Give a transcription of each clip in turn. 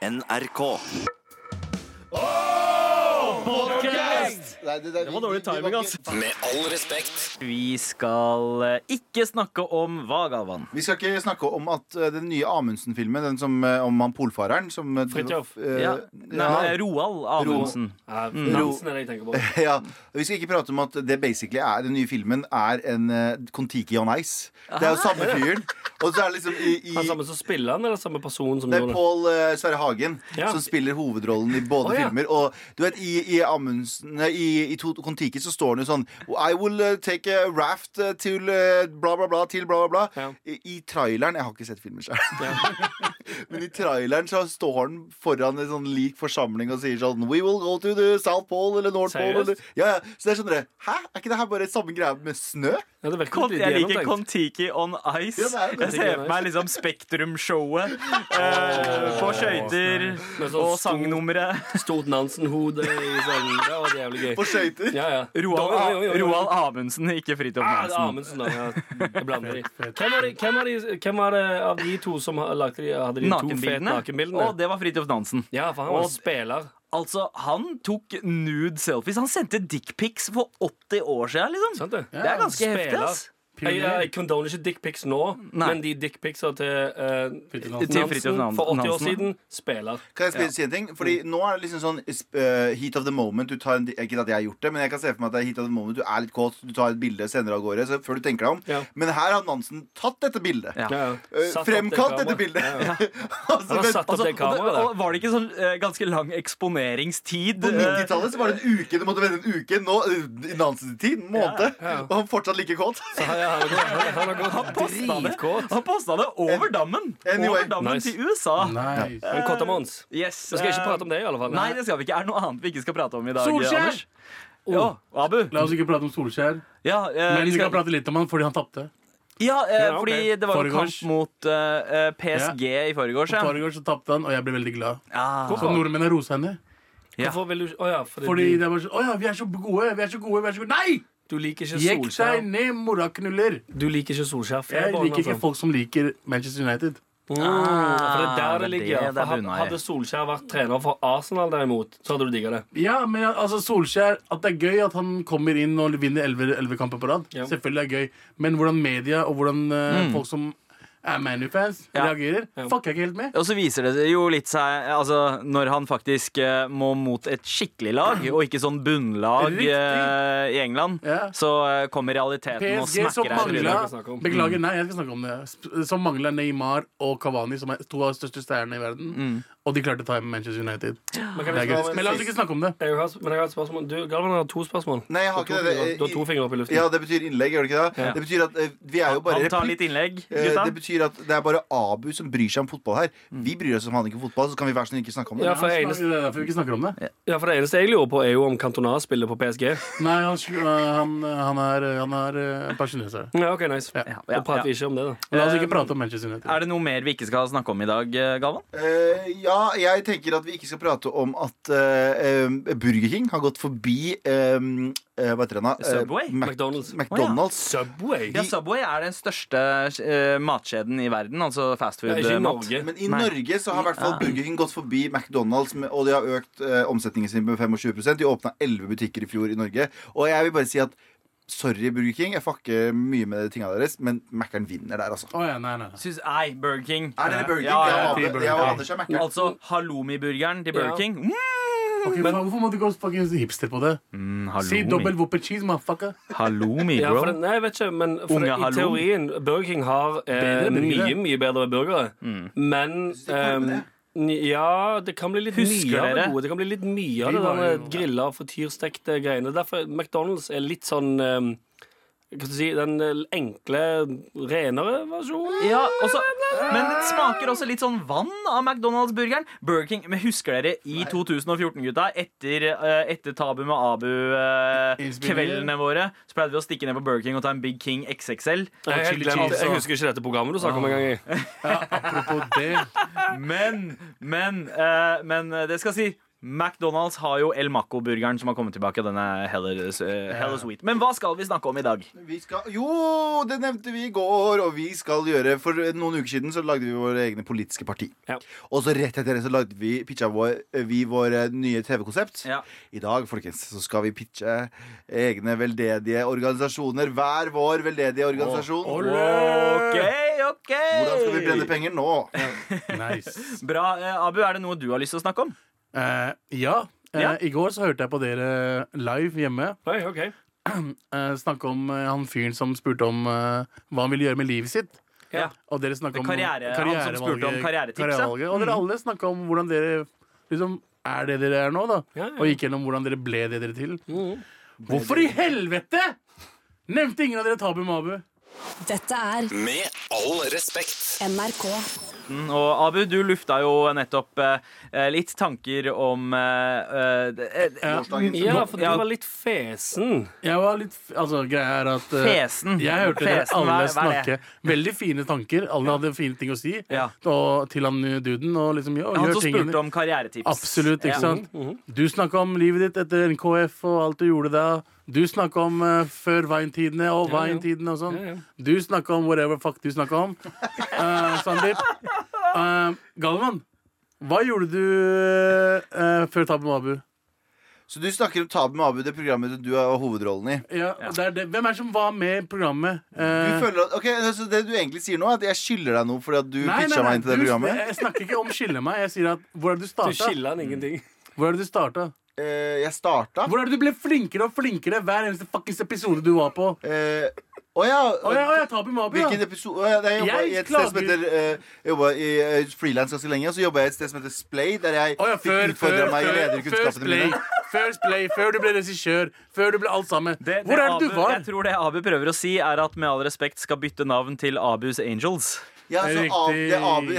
NRK. Nei, det, det, Det var dårlig timing, ass. Med all respekt. Vi skal eh, ikke snakke om hva, Galvan? Vi skal ikke snakke om at eh, den nye Amundsen-filmen, den som, eh, om han polfareren som eh, Fridtjof. Uh, Ja. ja. Nei, Roald Amundsen. Ja, Nansen er det jeg tenker på. ja, Vi skal ikke prate om at det basically er den nye filmen er en uh, Kon-Tiki on Ice. Det er jo samme fyren. Og så er det liksom i, i Han samme som spiller han, eller samme person som Det er gjorde? Pål uh, Sverre Hagen Ja. som spiller hovedrollen i både oh, ja. filmer. Og du vet, i, i Amundsen nei, I, i Kon-Tiki så står det jo sånn I will eh, take a raft eh, til eh, bla, bla, bla til bla, bla, bla. Ja. I, I traileren Jeg har ikke sett filmen sjøl. Men i traileren så står han foran en sånn lik forsamling og sier sånn We will go to the South Pole eller North Pole. Eller, ja, ja. Så det er sånn dere, Hæ? Er ikke det her bare samme greia med snø? Ja, det Kon jeg liker. Kon-Tiki on Ice. Ja, Jeg ser for meg liksom Spektrum-showet eh, på skøyter sånn og sangnummeret. Stort Nansen-hode i sånn Det var jævlig gøy. På skøyter? Ja, ja. Roald. Roald Amundsen, ikke Fridtjof Ah, Nansen. Amundsen, da. Ja. Jeg blander de. Hvem var, hvem, var hvem var det av de to som lagde de, hadde de to fete Nakenbildene. nakenbildene? Og det var Fridtjof Nansen. Ja, for han var Og- spiller. Altså, Han tok nude selfies. Han sendte dickpics for 80 år siden. liksom Sant det? Det er ganske heftig. Ass Jeg, jeg condoner ikke dickpics nå, Nei. men de dickpicsa til uh, Fridtjof Nansen. Til Fridtjof Nansen for 80 år siden spiller. Kan jeg spille, si en ting? Fordi nå er det liksom sånn uh, heat of the moment. Du tar en, ikke at jeg har gjort det, men jeg kan se for meg at det er heat of the moment. Du er litt kåt, du tar et bilde, sender av gårde så før du tenker deg om. Ja. Men her har Nansen tatt dette bildet. Ja. Opp fremkalt det dette bildet. Ja, ja. Altså, men Altså, det og, det, og Var det ikke sånn uh, ganske lang eksponeringstid? på eh, 90-tallet så var det en uke. Du måtte vente en uke. Nå, I Nansens tid, en måned. Ja, ja. Og han fortsatt like kåt. Så har. Han posta det over dammen! Over dammen Nice. til USA. Nice. Men Kotta Mons. Yes, Vi skal ikke eh, prate om det, i alle fall. Nei, det skal vi ikke. Er det noe annet vi ikke skal prate om i dag? Solskjær! Ja, Abu. La oss ikke prate om Solskjær, Ja, eh, men vi skal, prate litt om han fordi han tapte. ja, eh, Ja, okay. fordi det var jo Foregårs. kamp mot uh, PSG ja. i forgårs. I Ja. forgårs så tapte han, og jeg ble veldig glad. Ah. Så nordmenn har rosa henne. Ja. Hvorfor vil du oh ja, fordi, Fordi de... det var sånn Å ja, vi er så gode, vi er så gode, vi er så gode. Nei! Du liker ikke Jekk deg ned, morraknuller. Du liker ikke Solskjær. Jeg liker ikke folk som liker Manchester United. Ah, for det er der det er det ligger. det det for bunner i. hadde Solskjær vært trener for Arsenal, derimot, så hadde du digga det. Ja, men altså Solskjær At det er gøy at han kommer inn og vinner 11, 11 kamper på rad. Ja. Selvfølgelig er det gøy. Men hvordan media og hvordan eh, folk som er ManU-fans, Ja. reagerer, Ja. fucker ikke helt med. Og så viser det jo litt seg Altså, når han faktisk uh, må mot et skikkelig lag, og ikke sånn bunnlag eh, i England, Ja. så uh, kommer realiteten PSG og smekker mangler- om. Beklager, nei, jeg skal snakke om det. Som mangler Neymar og Cavani, som er to av de største stjernene i verden. Og de klarte å ta hjem Manchester United. Men, kan Det er jeg gøy. Men la oss ikke snakke om det. jeg har, men jeg har et spørsmål. Du, Galvan har to spørsmål. Nei, jeg har Du har ikke to det. fingre- Du har to fingre opp i luften. Ja, det betyr innlegg, gjør det ikke det? Ja. Det betyr at eh, vi er jo bare Han tar litt innlegg, Eh, gutta. Det betyr at det er bare Abu som bryr seg om fotball her. Vi bryr oss om han ikke om fotball, så kan vi være sånn ikke snakke om det. Ja, for, Det eneste, er derfor vi ikke snakker om det. ja, for det eneste jeg lurer på, er jo om Cantona spiller på PSG. Nei, han, øh, han, han er, han er øh, pensjonert. Ja, ok, nice. Ja. Ja, Da ja, prater ja. vi ikke om det, da. La oss ikke prate om Manchester United. Er det noe mer vi ikke skal snakke om i dag, eh, Galvan? Eh, ja, jeg tenker at vi ikke skal prate om at eh, Burger King har gått forbi um, uh, Hva heter den da? Eh, Subway? Mac- McDonald's. McDonald's. Subway? Ja, Subway er den største uh, matkjeden i verden, altså Ja, fastfood-mat. Men i Nei. Norge så har i hvert fall Ja. Burger King gått forbi McDonald's, med, og de har økt omsetningen sin med 25% De åpna 11 butikker i fjor i Norge. Og jeg vil bare si at sorry, Burger King, jeg fucker mye med tinga deres, men Mækkern vinner der, altså. Oh, ja, nei, nei. nei. Syns jeg Burger King. Er dere Burger King? Ja, ja, Jeg jeg og Anders er Mækkern. Altså halloumi-burgeren til Burger Ja. King. Mm, Okay, men Hvorfor må du gå fuckings hipster på det? Si dobbel whopper cheese, motherfucker. Halloumi, Ja, bro. for det, nei, jeg vet ikke, men for det, i halloumi. teorien Burger King har eh, mye, mye bedre burgere. Men de ja, det kan bli litt Husker mye av det gode. Det kan bli litt mye av det grilla, frityrstekte greiene. Derfor McDonald's er litt sånn jeg si Den eh, enkle, renere versjonen. Ja, også, men det smaker også litt sånn vann av McDonald's-burgeren. Burger King, men Husker dere i 2014, gutta, etter, eh, etter Tabu med Abu-kveldene eh, våre, så pleide vi å stikke ned på Burger King og ta en Big King XXL. Jeg, chili glemt- jeg husker ikke dette programmet du snakket om engang. i Ja, apropos det. Men, men, eh, men eh, det skal si McDonald's har jo El Maco-burgeren som har kommet tilbake. Den er heller, eh, heller sweet. Men hva skal vi snakke om i dag? Vi skal, jo, det nevnte vi i går, og vi skal gjøre For noen uker siden så lagde vi våre egne politiske parti. Ja. Og så rett etter det så lagde vi pitcha vår, vi vår eh, nye TV-konsept. Ja. I dag folkens, så skal vi pitche egne veldedige organisasjoner. Hver vår veldedige organisasjon. OK, OK. Hvordan skal vi brenne penger nå? Nice. Bra. Eh, Abu, er det noe du har lyst til å snakke om? Eh, ja. Eh, Ja. I går så hørte jeg på dere live hjemme Oi, ok. eh, snakke om eh, han fyren som spurte om eh, hva han ville gjøre med livet sitt. Ja. Og dere snakket om Karriere- han som spurte om karrierevalget- karrieretipset. karrierevalget. Og dere alle snakka om hvordan dere liksom er det dere er nå, da. Ja, ja. Og gikk gjennom hvordan dere ble det dere til. Mhm. Hvorfor i helvete nevnte ingen av dere Tabu Mabu? Dette er Med all respekt. NRK. Mm, Og Abu, du lufta jo nettopp eh, litt tanker om eh, eh, Ja. For du var litt fesen. Jeg var litt Altså, greia er at eh, Fesen. Jeg hørte Fesen, alle snakke veldig fine tanker. Alle hadde fine ting å si. Ja. Og til han duden og liksom ja, Han som spurte om karrieretips. Absolutt, ikke Ja. sant? Du snakka om livet ditt etter NKF og alt du gjorde da. Du snakka om uh, før Vine-tidene og. Vine-tidene og sånn. Ja, ja. Du snakka om whatever fuck du snakka om. Uh, Sandeep. Uh, Galvan, hva gjorde du uh, før Tabu Mabu? Så du snakker om Tabu Mabu, Abu, det programmet du har hovedrollen i. Ja, det er det. Hvem er det som var med i programmet? Du Eh, føler at, ok, så Det du egentlig sier nå, er at jeg skylder deg noe fordi at du nei, pitcha nei, meg inn til det du- programmet? Jeg snakker ikke om skylde meg. Jeg sier at hvor er det du Du skylder han ingenting. Hvor er det du starta? Eh, jeg starta Hvor er det du ble flinkere og flinkere hver eneste fuckings episode du var på? eh, Å ja. Å ja, å ja, Tabu Mabu, ja. Hvilken episode? Å ja, jeg jobba Jeg i et sted som klager- heter uh, jobba i uh, frilans ganske lenge, og så jobba jeg i et sted som heter Splay, der jeg Å ja, fikk utfordra før, meg i før, før lederkunnskapene Splay, mine. før Splay, før du ble regissør, før du ble alt sammen. Det- Hvor det er det du Abu- var? Jeg tror det Abu prøver å si, er at med all respekt skal bytte navn til Abus Angels. Ja, så av, det Abu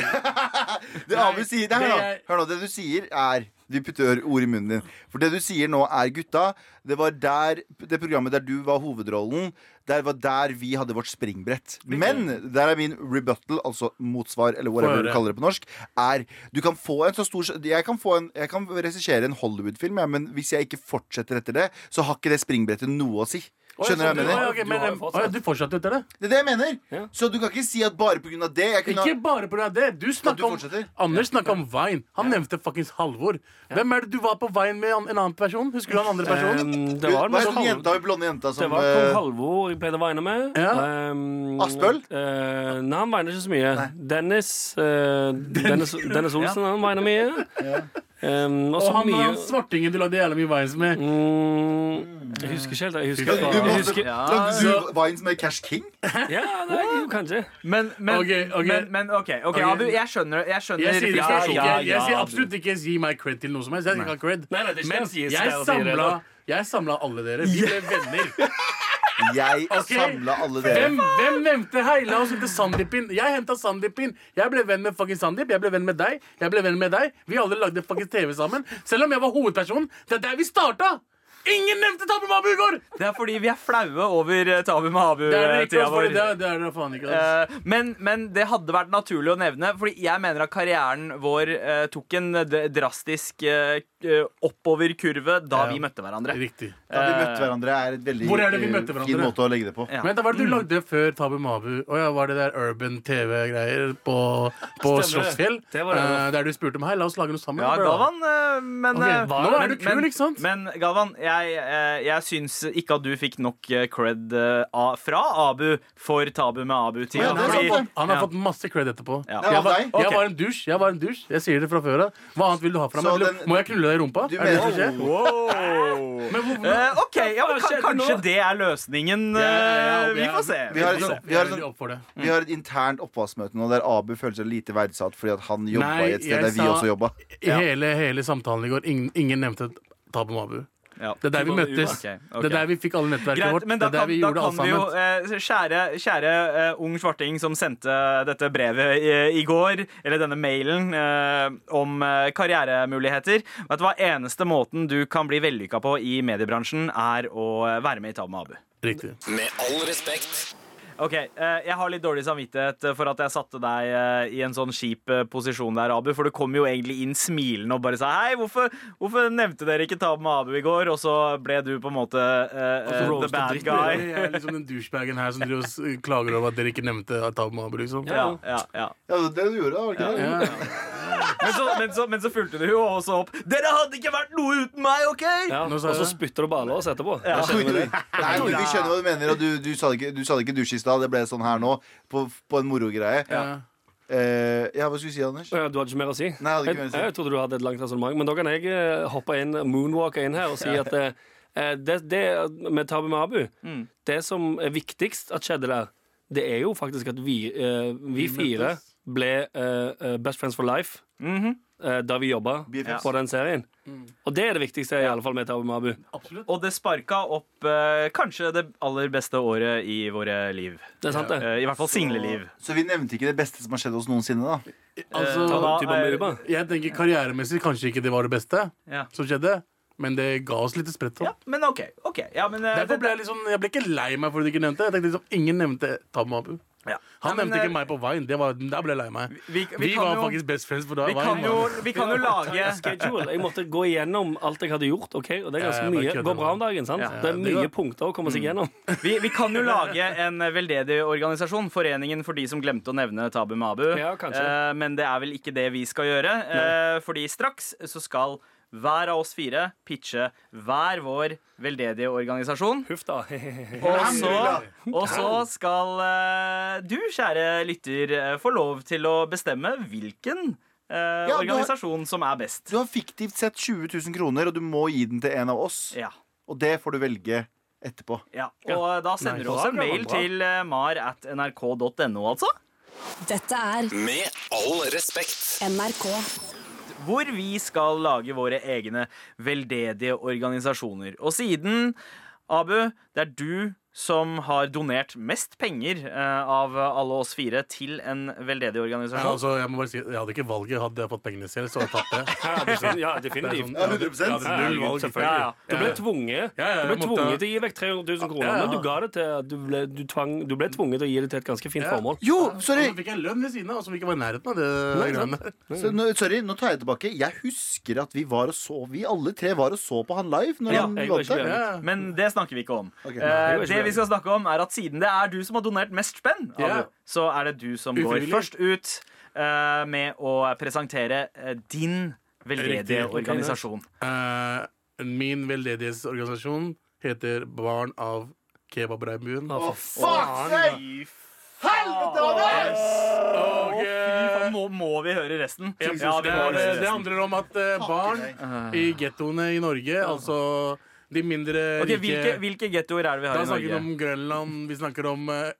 Det Abu sier Nei, det hør nå. Hør nå. Det du sier, er Vi putter ord i munnen din. For det du sier nå, er gutta. Det var der Det programmet der du var hovedrollen, der var der vi hadde vårt springbrett. Men der er min rebuttal, altså motsvar, eller whatever du kaller det på norsk, er Du kan få en så stor Jeg kan, få en, jeg kan regissere en Hollywood-film, ja, men hvis jeg ikke fortsetter etter det, så har ikke det springbrettet noe å si. Ja, Skjønner du hva jeg mener? ja, Du men, har jo em, fortsatt. Du fortsatte etter det? Det er det jeg mener. Ja. Så du kan ikke si at bare pga. det jeg kunne Ikke bare pga. det. Du snakka om fortsetter? Anders snakka om Vine. Han nevnte fuckings Halvor. Hvem er det du var på Vine med en en annen person? Husker du han andre personen? Um, det var Hva noe het sånn den jenta, den blonde jenta Det som var eh, kong Halvor jeg pleide å veine med. Ja. Um, Aspøl? eh, nei, han veiner ikke så mye. Dennis eh, Dennis, Dennis Olsen han veiner mye. Um, og han, mye svartingen du lagde jævla mye Vines med. mm, Jeg husker ikke helt. Jeg husker, Du, du, husker Ja. Lagde du Vines med Cash King? Ja, nei, jo, kanskje. Men, men, Ok, okay. men, men OK, okay Ok. Abu, jeg skjønner, jeg skjønner Jeg sier, Ja, ja, jeg, sier absolutt ikke gi meg cred til noe som helst. Jeg. Nei, Men samla, jeg samla alle dere. Vi ble venner. Jeg okay. samla alle dere. Hvem, hvem nevnte Heila og hente Sandeep inn. Jeg henta Sandeep inn. Jeg ble venn med fucking Sandeep. Jeg ble venn med deg. Jeg ble venn med deg. Vi alle lagde fucking TV sammen. Selv om jeg var hovedpersonen. Det er der vi starta! Ingen nevnte Tabu Mabu i går! Det er fordi vi er flaue over eh, Tabu med Det er det ikke, Abu-tida vår. det, er- det er det faen ikke. altså. Eh, men, men det hadde vært naturlig å nevne, Fordi jeg mener at karrieren vår eh, tok en drastisk eh, eh, oppoverkurve da Ja. vi møtte hverandre. Riktig. Da vi møtte hverandre, er et veldig er det vi eh, møtte fin måte å legge det på. Ja. Men da var det du lagde før Tabu Mabu? Å ja, var det der urban TV-greier på, på Slottsfjell? Var. Eh, der du spurte om hei, la oss lage noe sammen. Ja. Galvan, eh, men Ok, eh, nå er men- du kul, men- ikke sant? Men Galvan, jeg, eh, jeg syns ikke at du fikk nok eh, cred eh, fra Abu for Tabu med Abu-tida. Ja, Han har, fått, han har Ja. fått masse cred etterpå. Ja. Jeg, var, jeg var en dusj. Jeg var en dusj Jeg sier det fra før av. Hva annet vil du ha fra meg? Den- Må jeg knulle deg i rumpa? Du er det det som skjer? Wow. Men Eh, OK, ja, men kan, kanskje det er løsningen. Jeg- jeg- eh, vi får se. Vi har et- vi har jeg. Vi har et internt oppvaskmøte nå der Abu føler seg lite verdsatt fordi at han jobba i et sted der vi også jobba. I hele, hele samtalen i går, ingen, ingen nevnte Tabu Mabu. Ja. Det er der vi møttes. Okay, okay. Det er der vi fikk alle nettverket Greit, vårt. men Det da er der kan, vi da kan vi jo eh, Kjære, kjære eh, ung svarting som sendte dette brevet i, i går, eller denne mailen eh, om eh, karrieremuligheter. Vet du hva? Eneste måten du kan bli vellykka på i mediebransjen, er å eh, være med i Tab med Abu. Riktig. Med all respekt. Ok, eh, Jeg har litt dårlig samvittighet for at jeg satte deg eh, i en sånn kjip eh, posisjon der, Abu. For du kom jo egentlig inn smilende og bare sa hei, hvorfor, hvorfor nevnte dere ikke Tabu med Abu i går? Og så ble du på en måte eh, the bad dritt, guy. Jeg er liksom den douchebagen her som driver og klager over at dere ikke nevnte Tab med Abu, liksom. Ja, ja, ja. Ja, det er det du gjorde, var det ja. det? Ja. Men, så, men, så, men så fulgte du jo også opp. Dere hadde ikke vært noe uten meg, OK? Ja, og så spytter du baller oss etterpå. Ja. Nei, Vi skjønner hva du mener, og du, du sa det ikke, du sa det ikke dusj i stad. Det ble sånn her nå, på, på en morogreie. Ja. Uh, ja, hva skulle du si, Anders? Uh, Du hadde ikke mer å si? Nei, jeg hadde ikke mer å si. Jeg, jeg trodde du hadde et langt resonnement. Men da kan jeg eh, hoppe inn, moonwalke inn her og si at eh, det, det med Tabu Mabu Mm. Det som er viktigst at skjedde der, det er jo faktisk at vi, vi fire ble best friends for life Mhm. eh, da vi jobba på den serien. Og det er det viktigste, i alle fall med Tabu Mabu. Absolutt. Og det sparka opp eh, kanskje det aller beste året i våre liv. Det er sant, det. Eh, I hvert fall singleliv. Så vi nevnte ikke det beste som har skjedd oss noensinne, da. Altså, Ta da, eh, jeg tenker karrieremessig kanskje ikke det var det beste Ja. som skjedde, men det ga oss litt spredt. ja, men OK. ok ja, men, eh, Derfor ble jeg litt sånn, jeg ble ikke lei meg for at du ikke nevnte. Jeg tenkte liksom, Ingen nevnte Tabu Mabu. Ja. Han Nei, men, nevnte eh, ikke meg på Vine. Det var, der ble jeg lei meg. Vi, Vi, vi, kan var jo, faktisk best friends på da vi, kan Vine. jo, var- vi kan jo lage Schedule. Jeg måtte gå igjennom alt jeg hadde gjort. ok? Og det er ganske Ja, mye. Går bra om dagen. sant? Ja, det er det mye går. punkter å komme seg gjennom. vi, vi kan jo lage en veldedig organisasjon, Foreningen for de som glemte å nevne Tabu Mabu. Ja, kanskje. Eh, men det er vel ikke det vi skal gjøre. Eh, fordi straks så skal hver av oss fire pitche hver vår veldedige organisasjon. Huff, da. Og så, og så skal eh, du, kjære lytter, eh, få lov til å bestemme hvilken eh, organisasjon har- som er best. Du har fiktivt sett 20 000 kroner, og du må gi den til en av oss. Ja. Og det får du velge etterpå. ja. Og da sender du oss en mail til eh, mar at nrk.no, altså. Dette er Med all respekt. NRK. Hvor vi skal lage våre egne veldedige organisasjoner. Og siden, Abu, det er du som har donert mest penger eh, av alle oss fire til en veldedig Ja, organisasjon. altså, jeg, må bare si, jeg hadde ikke valget. Hadde jeg fått pengene selv, så hadde jeg tatt det. Ja, definitivt. Ja, definitivt. sånn- Ja, 100%. Jeg null valg. Selvfølgelig. Ja, ja. Du ble tvunget Ja, ja, Du ble jeg måtte- tvunget til å gi vekk 300 000 kroner, Ja, ja. men du ga det til Du ble, du tvang, du ble tvunget til å gi det til et ganske fint Ja. formål. Jo, Og sorry! så fikk jeg lønn ved siden av, som ikke var i nærheten av det. Nei, greiene Så, nå, sorry, nå tar jeg tilbake. Jeg husker at vi var og så Vi alle tre var og så på han live når Ja, han vant det. Men det snakker vi ikke om. Okay. Eh, det det vi skal snakke om, er at siden det er du som har donert mest spenn, Abu, Ja. så er det du som går først ut uh, med å presentere uh, din veldedige organisasjon. Uh, min veldedighetsorganisasjon heter Barn av Kebabregnbuen. Å, for Fuck sake! Helvete, Anders! Og, eh, faen, Nå må vi høre resten. Ja, det, det handler om at barn i gettoene i Norge, altså de mindre okay, rike hvilke, hvilke gettoer er det vi Da har i snakker vi Norge? om Grønland, vi snakker om eh,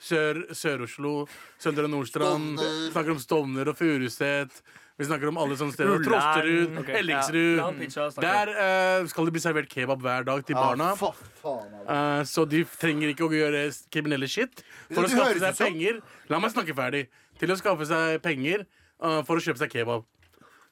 Sør- Sør-Oslo, Søndre Nordstrand. Vi snakker om Stovner og Furuset. Vi snakker om alle sånne steder. Trosterud, okay. Ellingsrud. Ja. Der uh, skal det bli servert kebab hver dag til barna. Ah, faen. Eh, så de trenger ikke å gjøre kriminelle shit for å skaffe seg penger. La meg snakke ferdig. Til å skaffe seg penger uh, for å kjøpe seg kebab.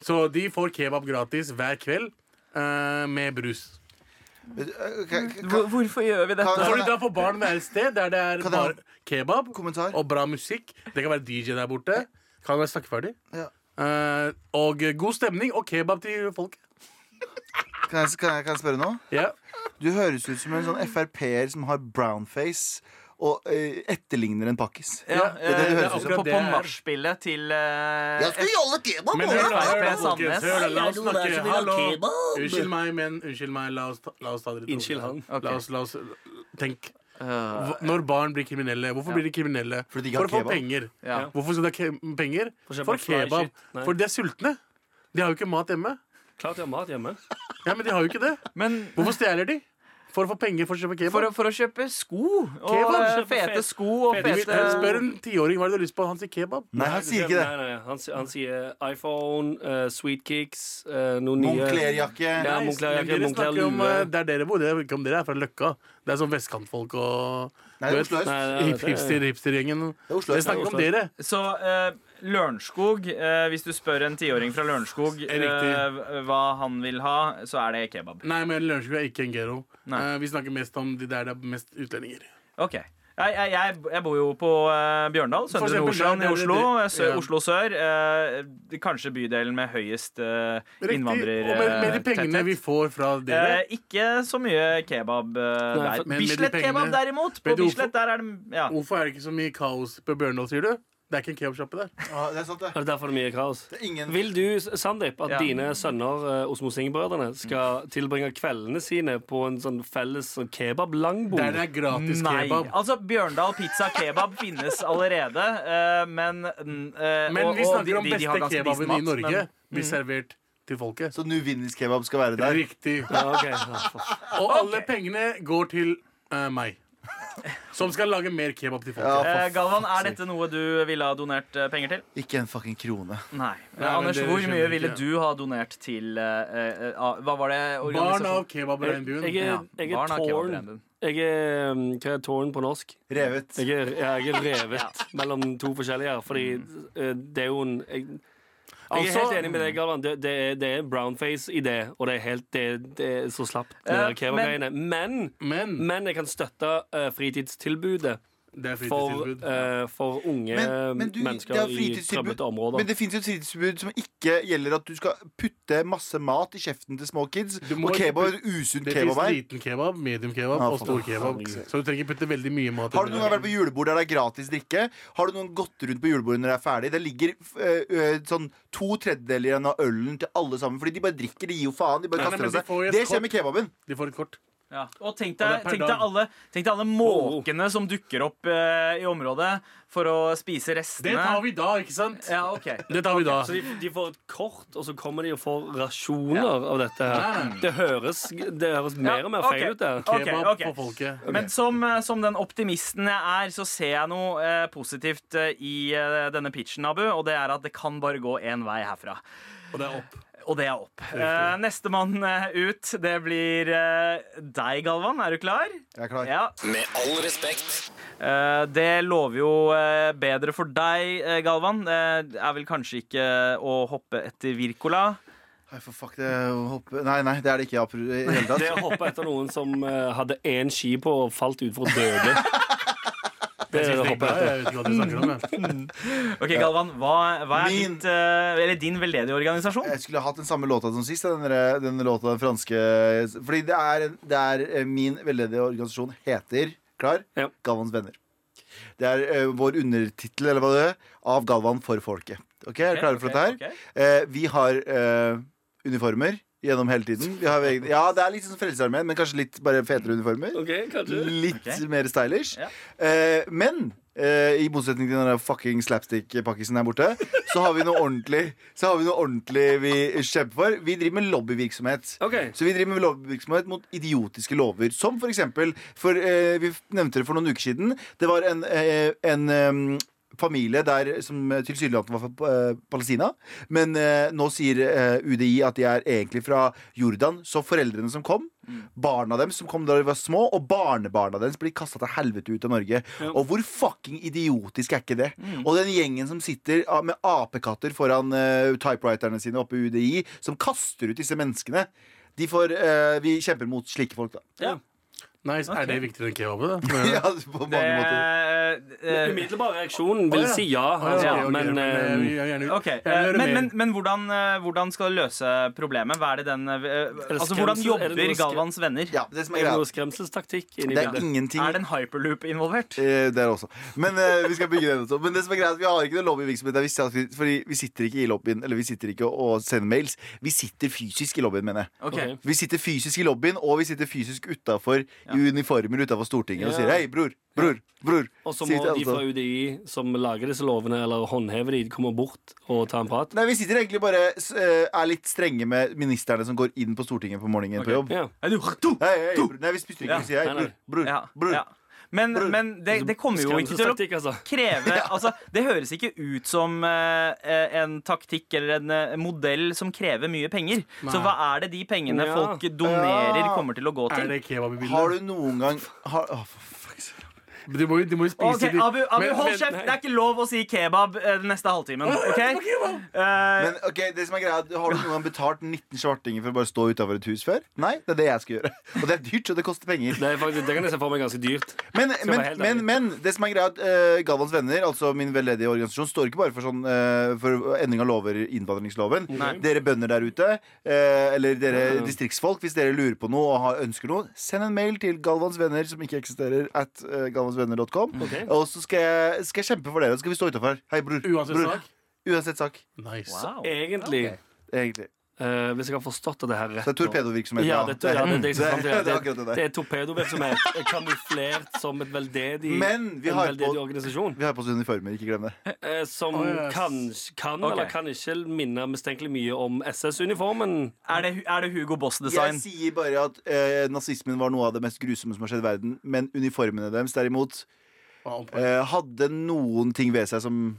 Så de får kebab gratis hver kveld eh, med brus. Eh, kan- kan- Hvor- Hvorfor gjør vi dette? Kan- du da på barn med et sted der det er bare kebab Kommentar? og bra musikk. Det kan være DJ der borte. Kan være snakkeferdig. Ja. Uh, og god stemning og kebab til folket. Kan jeg, kan, jeg, kan jeg spørre noe? Ja. Du høres ut som en sånn Frp-er som har brownface og eh, etterligner en pakkis. Ja, det er det det eh, høres ut som. på, Det på er- nachspielet til uh, Jeg skal jolle kebab! Men hør la oss er det snakke. Hallo. Unnskyld meg, men unnskyld meg. La oss la oss ta dere Unnskyld han. La oss, la oss Tenk. Uh, Når barn blir kriminelle, hvorfor blir de kriminelle? Fordi de ikke For å få kebab. penger. ja. Hvorfor skal de ha ke penger? For For kebab. For de er sultne. De har jo ikke mat hjemme. Klart de har mat hjemme. Ja, men de har jo ikke det. Men Hvorfor stjeler de? For å få penger for å kjøpe kebab. for å, for å kjøpe sko og Kebab, eh, kjøpe fete fet- sko og fete fete Spør en tiåring hva har du lyst på. Han sier kebab. Nei, han sier ikke det. Nei, nei, han, han sier iPhone, uh, Sweet Kicks, eh, noen nye Moncler-jakke. Ja, Moncler-jakke, er Moncler-lue. eh, der dere bor. Det er ikke om dere er fra Løkka. Det er sånn vestkantfolk og Nei, det er Oslo øst. Er- hipster, hipstergjengen. Det er Oslo snakker om dere. Så eh, Lørenskog, eh, hvis du spør en tiåring fra Lørenskog eh, hva han vil ha, så er det kebab. Nei, men Lørenskog er ikke en ghetto. Nei. Eh, vi snakker mest om de der det er mest utlendinger. OK. Jeg, jeg, jeg, jeg bor jo på uh, Bjørndal, Søndre Nordstrand i Oslo. eh, Sør, ja. Oslo sør. Uh, kanskje bydelen med høyest uh, Riktig. Og med, med de pengene vi får fra dere Eh, ikke så mye kebab eh, der. Bislett-kebab, derimot. På Bislett der er det ja. Hvorfor er det ikke så mye kaos på Bjørndal, sier du? Det er ikke en kebabsjappe der. Ja, det er sant, det. Er det derfor det er mye kaos? det er ingen Vil du, Sandeep, at Ja. dine sønner uh, Osmo Singh-brødrene, skal tilbringe kveldene sine på en sånn felles sånn kebab-langbord? Der det er gratis Nei. kebab. Altså, Bjørndal pizza kebab finnes allerede, uh, men mm, eh, Men vi og snakker de- om de- de beste ganske kebaben i Norge. men- Blir servert til folket. Så Nuvinis kebab skal være der. Riktig. Ja, okay. Og alle pengene går til meg. Som skal lage mer kebab til Ja, for Eh, Galvan, er dette noe du ville ha donert eh, penger til? Ikke en fucking krone. Nei. men Anders, hvor skjønner mye ikke. ville du ha donert til eh, eh, ah, Hva var det? Barn av kebabregnbuen. Jeg er, jeg er barn av tårn. kebabregnbuen. Jeg er um, Hva er tårn på norsk? Revet. Jeg er, jeg er revet mellom to forskjellige her, fordi eh, det er jo en jeg, jeg er Altså- helt enig med deg, Galvan. Det, det, det er brownface i det, og det er, helt, det, det er så slapt, det Eh. Men, Men men jeg kan støtte uh, fritidstilbudet det er for, eh, for unge Men, men du, mennesker det er i trøblete områder. men det fins jo et fritidstilbud som ikke gjelder at du skal putte masse mat i kjeften til små kids. Og kebab er usunn Det kebab fins her. liten kebab, medium kebab Ja, og stor kebab. Så du trenger ikke putte veldig mye mat. Har du noen gang vært på julebord der det er gratis drikke? Har du noen gått rundt på julebordet når det er ferdig? Det ligger øh, sånn to tredjedeler igjen av ølen til alle sammen. Fordi de bare drikker, de gir jo faen. De bare kaster nei, nei, de seg. Det skjer med kebaben. De får et kort. Ja. Og tenk deg, tenk deg, alle, tenk deg alle måkene som dukker opp eh, i området for å spise restene. Det tar vi da, ikke sant? Ja, ok Det tar vi da. Så de, de får et kort, og så kommer de og får rasjoner av dette. her. Det høres, det høres mer og mer feil ut. der okay, Kebab okay. for folket. Men som, eh, som den optimisten jeg er, så ser jeg noe eh, positivt eh, i eh, denne pitchen, Abu. Og det er at det kan bare gå én vei herfra. Og det er opp. Og det er opp. Uh, Nestemann eh, ut, det blir eh, deg, Galvan. Er du klar? Jeg er klar. Ja. Med all respekt. Eh, det lover jo bedre for deg, Galvan. Det er vel kanskje ikke å hoppe etter Wirkola. Nei, for fuck, det hoppe Nei, nei, det er det ikke Jeg, i det hele tatt. Det å hoppe etter noen som hadde én ski på og falt utfor og døde. Det Jeg hoppe vet ikke hva du om. jeg. Ok, Galvan, hva, hva er Min- ditt, uh, eller din veldedige organisasjon? Jeg skulle hatt den samme låta som sist. Den, den låta den franske Fordi det er, det er eh, min veldedige organisasjon heter Klar? Ja. Galvans venner. Det er uh, vår undertittel, eller hva det er, av Galvan for folket. Ok, Er dere klare for dette her? Okay. Uh, vi har uniformer gjennom hele tiden. Vi har, egen- ja, det er litt sånn Frelsesarmeen, men kanskje litt bare fetere uniformer. Okay, Litt okay. mer stylish. Ja. Eh, men eh, i motsetning til den fucking slapstick-pakkisen der borte, så har vi noe ordentlig Så har vi noe ordentlig vi kjemper for. Vi driver med lobbyvirksomhet. Okay. Så vi driver med lobbyvirksomhet mot idiotiske lover. Som for eksempel for, eh, Vi nevnte det for noen uker siden. Det var en, eh, en eh, familie der som tilsynelatende var fra eh, Palestina. Men eh, nå sier eh, UDI at de er egentlig fra Jordan. Så foreldrene som kom, barna deres som kom da de var små, og barnebarna deres blir kasta til helvete ut av Norge. Og hvor fucking idiotisk er ikke det? Og den gjengen som sitter ah, med apekatter foran eh, typewriterne sine oppe i UDI, som kaster ut disse menneskene. De får, eh, vi kjemper mot slike folk, da. Ja. Nice. Er det viktigere enn kebaben? da? Ja, på mange Det, måter. Den umiddelbare reaksjonen vil si ja, ja, ok, ok, men eh, eh, jeg vil gjerne- Ok, jeg vil eh, høre Men, mer. men, men hvordan, eh, hvordan skal det løse problemet? Hva er det den eh, Altså, Hvordan skremsel- er det jobber noe skre- Galvans venner? Ja, det som er er det greia noe skremselstaktikk inni Det er bildet? ingenting Er det en hyperloop involvert? Eh, Det er også. Men eh, vi skal bygge den også. Men det som er greit, vi har ikke noe lobbyvirksomhet. der vi sitter- Fordi vi sitter ikke i lobbyen Eller vi sitter ikke og sender mails. Vi sitter fysisk i lobbyen, mener jeg. Ok. Ok. Vi sitter fysisk i lobbyen, og vi sitter fysisk utafor i uniformer utafor Stortinget og sier 'hei, bror', bror, bror. Og så må de fra UDI som lager disse lovene, eller håndhever de, komme bort og ta en prat. Nei, Vi sitter egentlig bare eh, er litt strenge med ministerne som går inn på Stortinget på morgenen på jobb. Ja. Hei? Hei, hei. Nei, vi spytter ikke, Ja. vi sier 'hei, bror', bror, Ja, bror. Men, men det, det kommer jo ikke til å altså. kreve altså, Det høres ikke ut som eh, en taktikk eller en eh, modell som krever mye penger. Så hva er det de pengene folk donerer, kommer til å gå Er til? Har du noen gang har, Å, for fuck's sake. De må, de må jo spise okay, Abu, Abu Men- hold kjeft! Det er ikke lov å si kebab eh, den neste halvtimen. ok? Eh, Men ok, det som er greia, er at Har du noen gang betalt 19 svartinger for å bare stå utafor et hus før? Nei, det er det jeg skal gjøre. Og det er dyrt, og det koster penger. Det, er faktisk, det kan jeg se for meg ganske dyrt. Men, men, være helt men, ærlig. men det som er greia, er at uh, Galvans venner, altså min veldedige organisasjon, står ikke bare for sånn eh, For endring av lover i innvandringsloven. Dere bønder der ute, eh, eller dere distriktsfolk, hvis dere lurer på noe og har, ønsker noe, send en mail til Galvans venner, som ikke eksisterer, at uh, galvansvenner.com. Okay. Og så skal jeg, skal jeg kjempe for dere. Så skal vi stå utafor. Hei, bror. Uansett bror. sak. Uansett sak. Nice. wow. Egentlig, Egentlig. Eh, hvis jeg har forstått det her rett Så det er torpedovirksomhet. Ja, det, ja, det, er det, jeg det er det, det det er torpedovirksomhet kamuflert som et veldedig, Men vi en har veldedig på- organisasjon. Vi har på oss uniformer, ikke glem det. Uh, som oh, yes. kan, kan okay. eller kan ikke minne mistenkelig mye om SS-uniformen. Er, det, er det Hugo Jeg Boss-design? sier bare at uh, nazismen var noe av det mest grusomme som har skjedd i verden. Men uniformene deres derimot eh, hadde noen ting ved seg som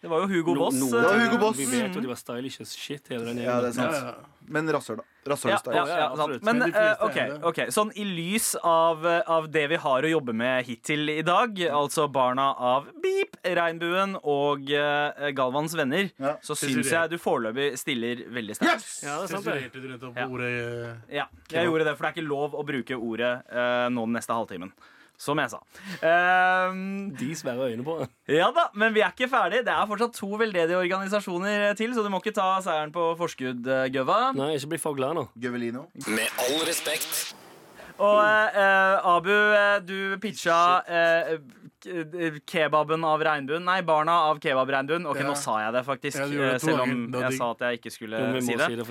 Det var jo Hugo Boss. No, Det var Hugo Boss. Vi vet jo de var stylish as shit, hele den Ja, det er sant. Men rasshøl, da. Rasshøl-style. ja, Ja, ja, Men uh, okay, ok, sånn i lys av, eh, av det vi har å jobbe med hittil i dag, altså barna av Beep, Regnbuen og uh, Galvans venner, Ja. så syns jeg du foreløpig stiller veldig sterkt. Yes! Ja, det er sant, det. Du ordet eh, Ja, jeg gjorde det, for det er ikke lov å bruke ordet uh, nå den neste halvtimen. Som jeg sa. Um, De sperrer øynene på det. ja da, men vi er ikke ferdig. Det er fortsatt to veldedige organisasjoner til, så du må ikke ta seieren på forskudd, eh, Gøva. Nei, ikke bli for glad nå. Gøvelino. Med all respekt. Og eh, Abu, eh, du pitcha eh, kebaben av regnbuen. Nei, barna av kebabregnbuen. Ok, Ja. nå sa jeg det faktisk. Ja, det eh, selv om jeg sa at jeg ikke skulle si det. si det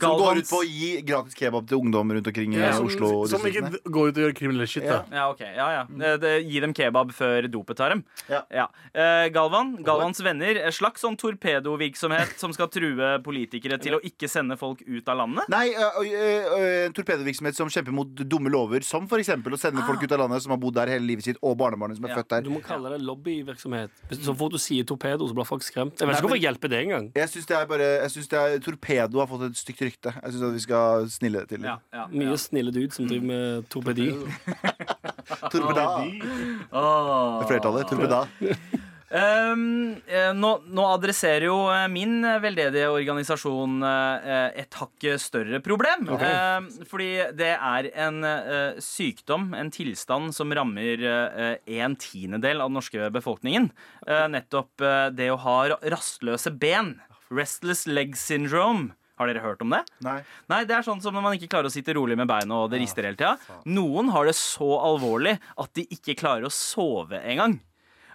Som går ut på å gi gratis kebab til ungdom rundt omkring i ja, som, Oslo. som ikke går ut og gjør kriminell shit, da. ja, ok, ja, ja. Det, det, gi dem kebab før dopet tar dem. Ja. Eh, Galvan, Galvans venner. En slags sånn torpedovirksomhet som skal true politikere til å ikke sende folk ut av landet. Nei, ø, ø, ø, torpedovirksomhet som kjemper mot dumme lover, som f.eks. å sende folk ut av landet som har bodd der hele livet sitt, og barnebarnet som er Ja, født der. Du må kalle det lobbyvirksomhet. Så fort du sier torpedo, så blir folk skremt. Jeg vet ikke hvorfor jeg hjelper det engang. Jeg syns det er bare Jeg synes det er Torpedo har fått et stygt rykte. Jeg syns vi skal snille det til. Ja, ja, Mye ja. snille dude som driver med torpedi. Torpeda. Det er Flertallet. Torpeda. Um, nå, nå adresserer jo eh, min eh, veldedige organisasjon et hakk større problem. Um, fordi det er en uh, sykdom, en tilstand, som rammer uh, en tiendedel av den norske befolkningen. Uh, nettopp det å ha rastløse ben. Restless leg syndrome. Har dere hørt om det? Nei. Nei, det er sånn som når man ikke klarer å sitte rolig med beina og det rister hele tida. Noen har det så alvorlig at de ikke klarer å sove engang.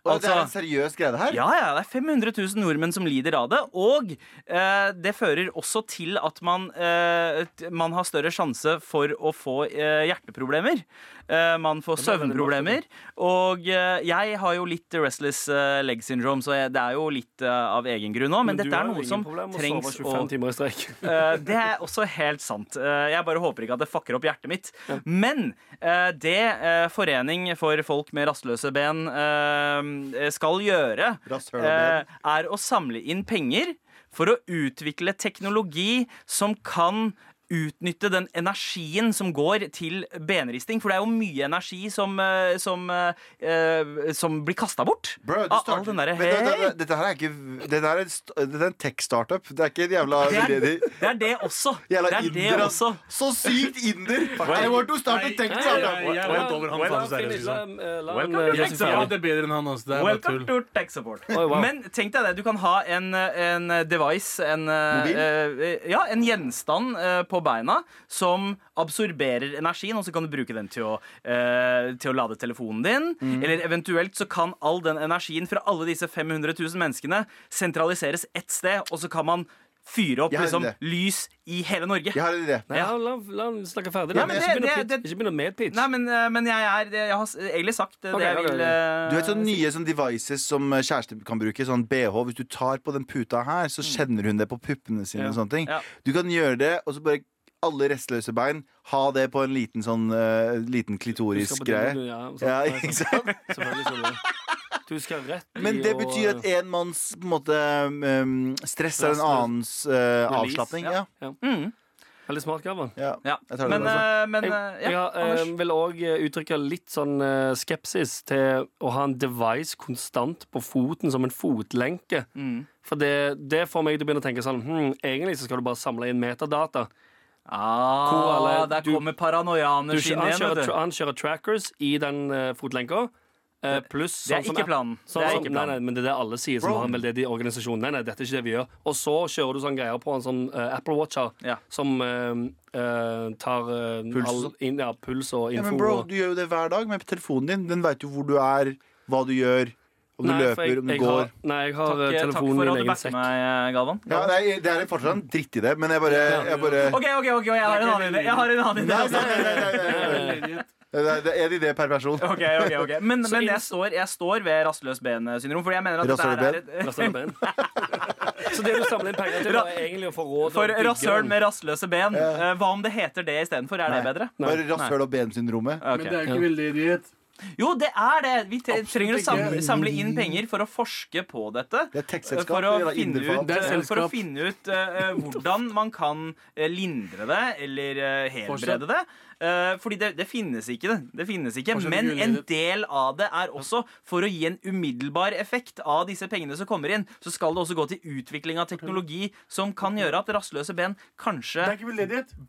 Og det er Altså- en seriøs greie, det her? Ja, ja, det er 500 000 nordmenn som lider av det. Og eh, det fører også til at man, eh, man har større sjanse for å få eh, hjerteproblemer. Eh, man får søvnproblemer. Og eh, jeg har jo litt restless eh, leg syndrome, så det er jo litt av egen grunn òg. Men, men dette er noe som trengs å 25 timer i strekk. Eh, det er også helt sant. Jeg bare håper ikke at det fucker opp hjertet mitt. Men eh, det Forening for folk med rastløse ben skal gjøre, er å samle inn penger for å utvikle teknologi som kan utnytte den energien som går til benristing. For det er jo mye energi som, eh, som, eh, som blir kasta bort. Bro, du av all starter- den derre Men det- det- det- Dette her er ikke Dette er en, st- dette er en tech-startup. Det er ikke en jævla Det er, det er det også. Jævla Det er det inder, ass. også. Så sykt inder! I want to start a tech-startup. jeg- jeg vant over han, finish, la- eh, la Welcome to eh, Jeg gjøre skal seg ha ferdig. det bedre enn han. Altså. Det er bare Welcome tull. to Tech Support. Wow. Men tenk deg det, du kan ha en, en device, en, Mobil? eh, ja, en gjenstand eh, på beina som absorberer energien, og så kan du bruke den til å, eh, til å lade telefonen din. Mm. Eller eventuelt så kan all den energien fra alle disse 500 000 menneskene sentraliseres ett sted, og så kan man fyre opp Jeg har en liksom, idé. lys i hele Norge. Jeg har en idé. Nei, la, la, la han snakke ferdig. Ja, men det- ikke det- begynn å det- pitch- det- ikke begynn å medpitch. Nei, men, eh, men jeg er Jeg har s- egentlig sagt det Ok, jeg ok, vil ok. eh, Du vet sånne nye sånne devices som eh, kjærester kan bruke, sånn BH. Hvis du tar på den puta her, så kjenner hun det på puppene sine. Ja. og sånne ting Ja. Du kan gjøre det, og så bare alle restløse bein ha det på en liten sånn eh, liten Du klitorisk skal på greie. det, Ja. Ja, ikke sant. sant? Selvfølgelig skal du det. Du skal rett i Men det betyr at en manns på en måte, um, stress er en annens uh, avslapning. Ja. Ja. Mm. Veldig smart, Gavan. Ja, Ja. Men, med, altså. eh, men Jeg, eh, jeg ja, eh, vil òg uttrykke litt sånn skepsis til å ha en device konstant på foten som en fotlenke. Mm. For det, det får meg til å begynne å tenke sånn hm, Egentlig så skal du bare samle inn metadata. Ah, Hvor alle- der du- kommer inn han, igjen, han kjører trackers i den uh, fotlenka. Eh, pluss Det er sånn ikke planen. Sånn, Det er ikke planen. nei, men det er det alle sier som Bro. har en veldedig organisasjon. Nei, nei, dette er ikke det vi gjør. Og så kjører du sånn greier på en sånn uh, Apple Watcher Ja. som uh, tar Puls. all, in, ja, puls og Ja, info. men bro, du gjør jo det hver dag med telefonen din. Den veit jo hvor du er, hva du gjør, om du Nei, løper, om du går. Har, nei, jeg har Takk, eh, takk for i at du backer meg, Galvan. Ja, nei, det er fortsatt en drittidé, men jeg bare, jeg bare OK, OK, ok, jeg har en annen idé. Jeg har en annen idé Nei, nei, nei, nei, nei, nei. Det er- det er en idé per person. Ok, ok, ok Men, men jeg, står, jeg står ved rastløs ben-syndrom, fordi jeg mener at dette her er et og ben. Så det du samler inn penger til, er egentlig å få råd For rasshøl med rastløse ben. Eh, Hva om det heter det istedenfor? Er det bedre? Bare rasshøl og ben-syndromet. Men det er ikke veldedighet. Jo, det er det. Vi tre trenger å samle, ikke. samle inn penger for å forske på dette. Det er et tekstselskap. For å finne ut, Det er eh, for å selskap. finne ut eh, hvordan man kan eh, lindre det eller eh, helbrede det. Eh, fordi det, det finnes ikke. det Det finnes ikke Men en del av det er også for å gi en umiddelbar effekt av disse pengene som kommer inn. Så skal det også gå til utvikling av teknologi som kan gjøre at rastløse ben kanskje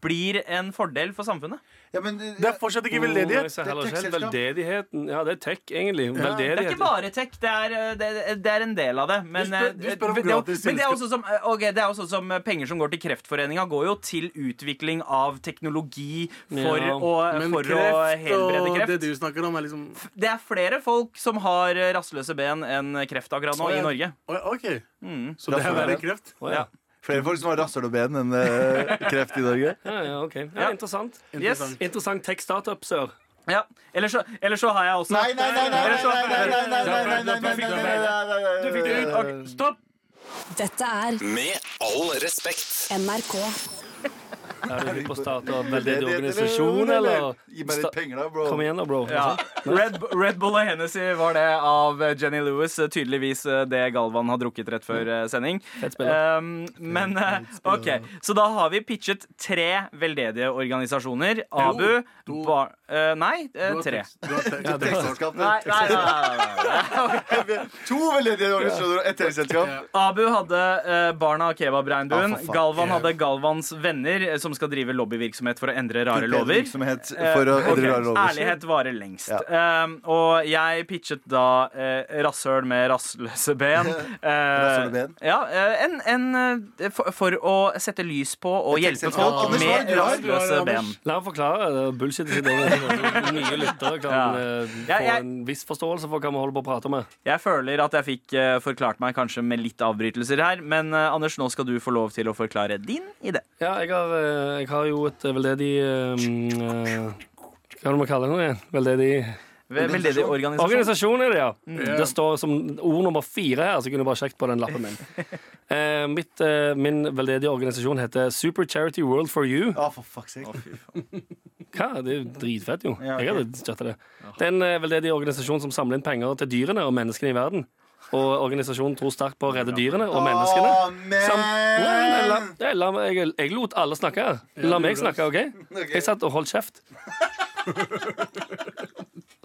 blir en fordel for samfunnet. Ja, men, Det er fortsatt ikke veldedighet. Oh, Det er. Veldedigheten Ja, det er tech, egentlig. Det er ikke bare tech, det er, eh, det, det er en del av det. Men, Du spør- eh, du spør om det gratis men det er også som, okay, det er også som eh, penger som går til Kreftforeninga, går jo til utvikling av teknologi for, for, å, Men for kreft, å helbrede kreft. det du snakker om, er liksom Det er flere folk som har rastløse ben enn kreft akkurat nå, i Norge. OK. Mm. Så det er verre kreft? Oh, ja. Flere folk som har rasshøl og ben enn uh, kreft i Norge. Ja, ja, ok. Ja, ja. Interessant. Yes. interessant tech-startup, sør. Ja. Eller så, eller så, har jeg også Nei, nei, nei! nei, nei, Du fikk det ut. Stopp! Dette er Med all respekt NRK. Er du på start av veldedig organisasjon, eller? Gi meg litt penger, da, bro. Kom igjen, da, bro. Ja. Red, Red Bull og Hennessy var det av Jenny Lewis. Tydeligvis eh, det Galvan har drukket rett før eh, sending. Fett. Um, men eh, OK, så da har vi pitchet tre veldedige organisasjoner. Abu. Bar... Uh, nei, uh, tre. To veldedige et TV-selskap. Abu hadde uh, Barna av kebabregnbuen. Ah, Galvan hadde Galvans venner, som skal drive lobbyvirksomhet for å endre rare lover. For å endre okay. rare lover Ærlighet varer lengst. Ja. Ehm, og jeg pitchet da rasshøl med rassløse ben. ben. Ja, en, en for, for, å sette lys på og hjelpe folk med rassløse ben. La meg forklare. Bullshit. Nye lyttere kan Ja. eh, få en viss forståelse for hva vi holder på å prate med. Jeg føler at jeg fikk eh, forklart meg kanskje med litt avbrytelser her, men eh, Anders, nå skal du få lov til å forklare din idé. Ja, jeg har, jeg har jo et veldedig eh, eh, Hva er det man kaller det nå igjen? Veldedig Veldedig organisasjon. Organisasjon er det, ja. Mm. Det står som ord nummer fire her, så kunne du bare sjekket på den lappen min. Eh, mitt, eh, min veldedige organisasjon heter Super Charity World for You. Å, for fuck's sake. Hva? Det er jo dritfett, jo. Ja. Jeg hadde chatta det. Det er en eh, veldedig organisasjon som samler inn penger til dyrene og menneskene i verden. Og organisasjonen tror sterkt på å redde dyrene og menneskene. Å, Sam- Nei, nei, la, nei, la, meg- jeg, jeg lot alle snakke. her. La meg snakke, OK? Ok. Jeg satt og holdt kjeft.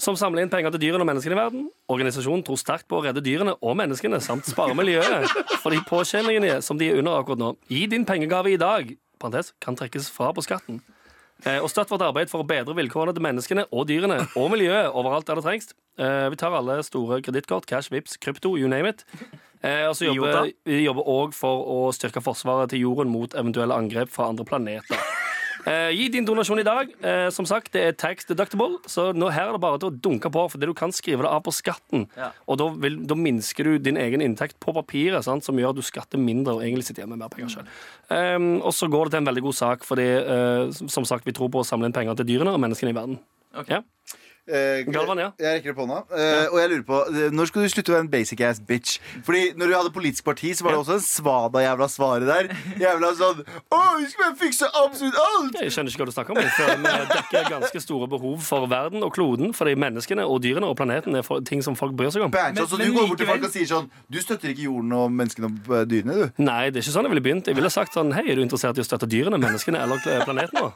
Som samler inn penger til dyrene og menneskene i verden. Organisasjonen tror sterkt på å redde dyrene og menneskene, samt spare miljøet for de påkjenningene som de er under akkurat nå. Gi din pengegave i dag parentes, kan trekkes fra på skatten. Eh, og støtt vårt arbeid for å bedre vilkårene til menneskene og dyrene og miljøet overalt der det trengs. Eh, vi tar alle store kredittkort, cash, vips, krypto, you name it. Eh, og så jobber vi jobber òg for å styrke forsvaret til jorden mot eventuelle angrep fra andre planeter. Eh, gi din donasjon i dag. Eh, som sagt, det er tax deductible, så nå her er det bare til å dunke på, for det du kan skrive det av på skatten. Ja. Og da, vil, da minsker du din egen inntekt på papiret, sant, som gjør at du skatter mindre og egentlig sitter igjen med mer penger sjøl. Eh, og så går det til en veldig god sak, fordi eh, som- sagt, vi tror på å samle inn penger til dyrene og menneskene i verden. Ok. Ja. Eh, Galvan, ja. Jeg rekker opp hånda. Eh, Og jeg lurer på, eh, når skal du slutte å være en basic ass bitch? Fordi når du hadde politisk parti, så var det også en svada-jævla svaret der. Jævla sånn Å, vi skal bare fikse absolutt alt! Jeg skjønner ikke hva du snakker om. jeg. For Vi dekker ganske store behov for verden og kloden. Fordi menneskene og dyrene og planeten er for- ting som folk bryr seg om. Banjo, Men- så men du går bort til folk og sier sånn Du støtter ikke jorden og menneskene og dyrene, du? Nei, det er ikke sånn jeg ville begynt. Jeg ville sagt sånn Hei, er du interessert i å støtte dyrene, menneskene eller planeten? nå?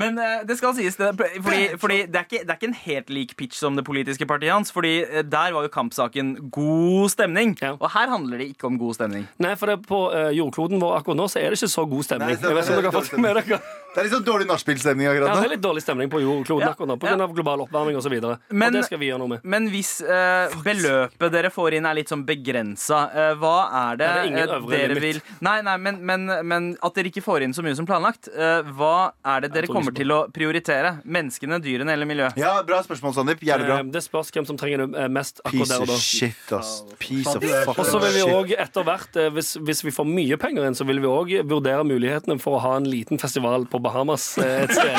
Men uh, det skal sies, det, fordi, fordi det, er ikke, det er ikke en helt lik pitch som det politiske partiet hans. Fordi eh, der var jo kampsaken god stemning. Ja. Og her handler det ikke om god stemning. Nei, for det på uh, jordkloden vår akkurat nå så er det ikke så god stemning. Nei, det er- Jeg vet ikke om dere har fått med dere Det er litt sånn dårlig nachspiel-stemning Ja, det er litt dårlig stemning på jordkloden Ja, akkurat nå ja. pga. global oppvarming osv. Men- og det skal vi gjøre noe med. Men hvis eh, beløpet dere får inn er litt sånn begrensa, eh, hva er det, Er det eh, dere limit? vil Nei, nei, men, men, men at dere ikke får inn så mye som planlagt, eh, hva er det dere kommer til å prioritere? Menneskene, dyrene eller miljøet? Ja, Bra spørsmål, Sandeep. Jævlig bra. Eh, Det spørs hvem som trenger det eh, mest akkurat Piece der og da. shit, ass. Piece of er Og så vil vi òg etter hvert, hvis, hvis vi får mye penger inn, så vil vi òg vurdere mulighetene for å ha en liten festival på Bahamas eh, et sted.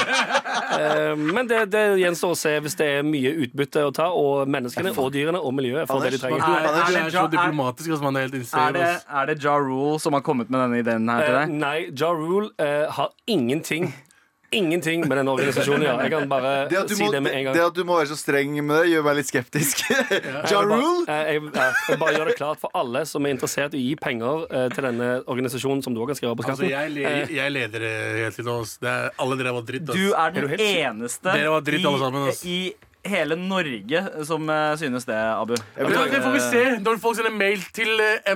Eh, Men det, det gjenstår å se hvis det er mye utbytte å ta, og menneskene og dyrene og miljøet får det de trenger. Er, Er- er det er ja- så diplomatisk, ass, man. Det er helt Er det, er det Ja Rule som har kommet med denne ideen her til Eh, deg? Nei, Ja Rule eh, har ingenting Ingenting med den organisasjonen å gjøre. Jeg kan bare Det at, du si må, det med en gang. det at du må være så streng med det, gjør meg litt skeptisk. ja Jeg vil Rule? bare, eh, jeg, jeg, jeg bare gjør det klart for alle som er interessert i å gi penger eh, til denne organisasjonen som du også kan skrive på Altså, skatten. jeg, jeg leder det helt til nå. er, alle dere var dritt. ass. Du er Er du den helt eneste Dere var dritt, alle sammen, ass. i, i hele Norge som eh, synes det, Abu. Jeg det får vi se når folk sender mail til eh,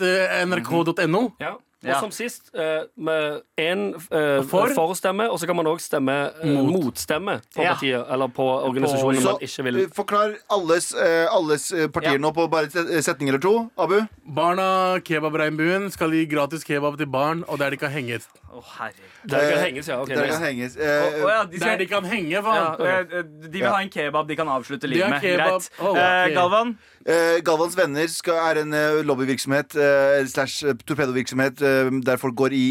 mar.nrk.no. Ja. Og Ja. som sist, eh, med én eh, For? forstemme, og så kan man òg stemme eh, motstemme på Ja. partiet, eller på organisasjonen Så man ikke vil eh, forklar alles, eh, alles eh, partier Ja. nå på bare et setning eller to. Abu? Barna Kebabregnbuen skal gi gratis kebab til barn, og der de kan henge. Å, herregud. Der kan Eh, henges, ja. ok, Der kan henges. Å, Eh, å ja, de Der skal, de kan henge, ja, faen! eh, de vil Ja. ha en kebab de kan avslutte livet har med. kebab. Greit. Oh, ok. Eh, Galvan? Eh, Galvans venner skal, er en eh, lobbyvirksomhet eh, slash eh, torpedovirksomhet der folk går i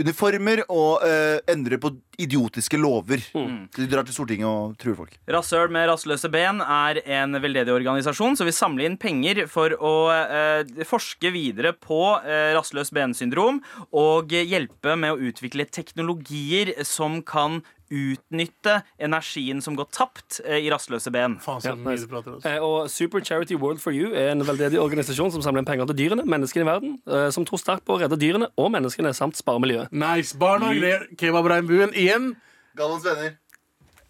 uniformer og endrer på idiotiske lover. Mm. De drar til Stortinget og truer folk. Rasshøl med rastløse ben er en veldedig organisasjon som vil samle inn penger for å eh, forske videre på eh, rastløs bensyndrom og hjelpe med å utvikle teknologier som kan utnytte energien som går tapt eh, i rastløse ben. Faen, Ja, nice. ass. Eh, Og Super Charity World for You er en veldedig organisasjon som samler inn penger til dyrene, menneskene i verden, eh, som tror sterkt på å redde dyrene og menneskene samt spare miljøet. Nice. Barna Kebabregnbuen igjen. Galvans venner.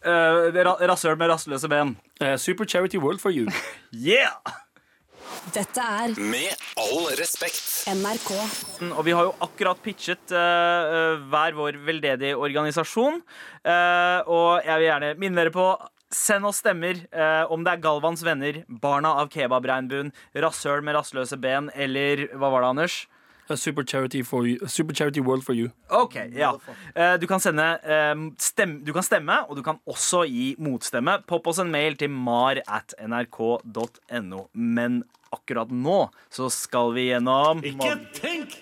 Uh, rasshøl med rastløse ben. Uh, Super Charity World for You. Yeah! Dette er Med all respekt. NRK. Og vi har jo akkurat pitchet eh, eh, hver vår veldedige organisasjon. Uh, og jeg vil gjerne minne dere på Send oss stemmer eh, om det er Galvans venner, Barna av kebabregnbuen, Rasshøl med rastløse ben eller hva var det, Anders? Eh, Super Charity, for you. Super Charity World for You. Ok, ja Eh, Du kan sende eh, stem, Du kan stemme, og du kan også gi motstemme. Popp oss en mail til mar at nrk.no. Men akkurat nå så skal vi gjennom Ikke tenk!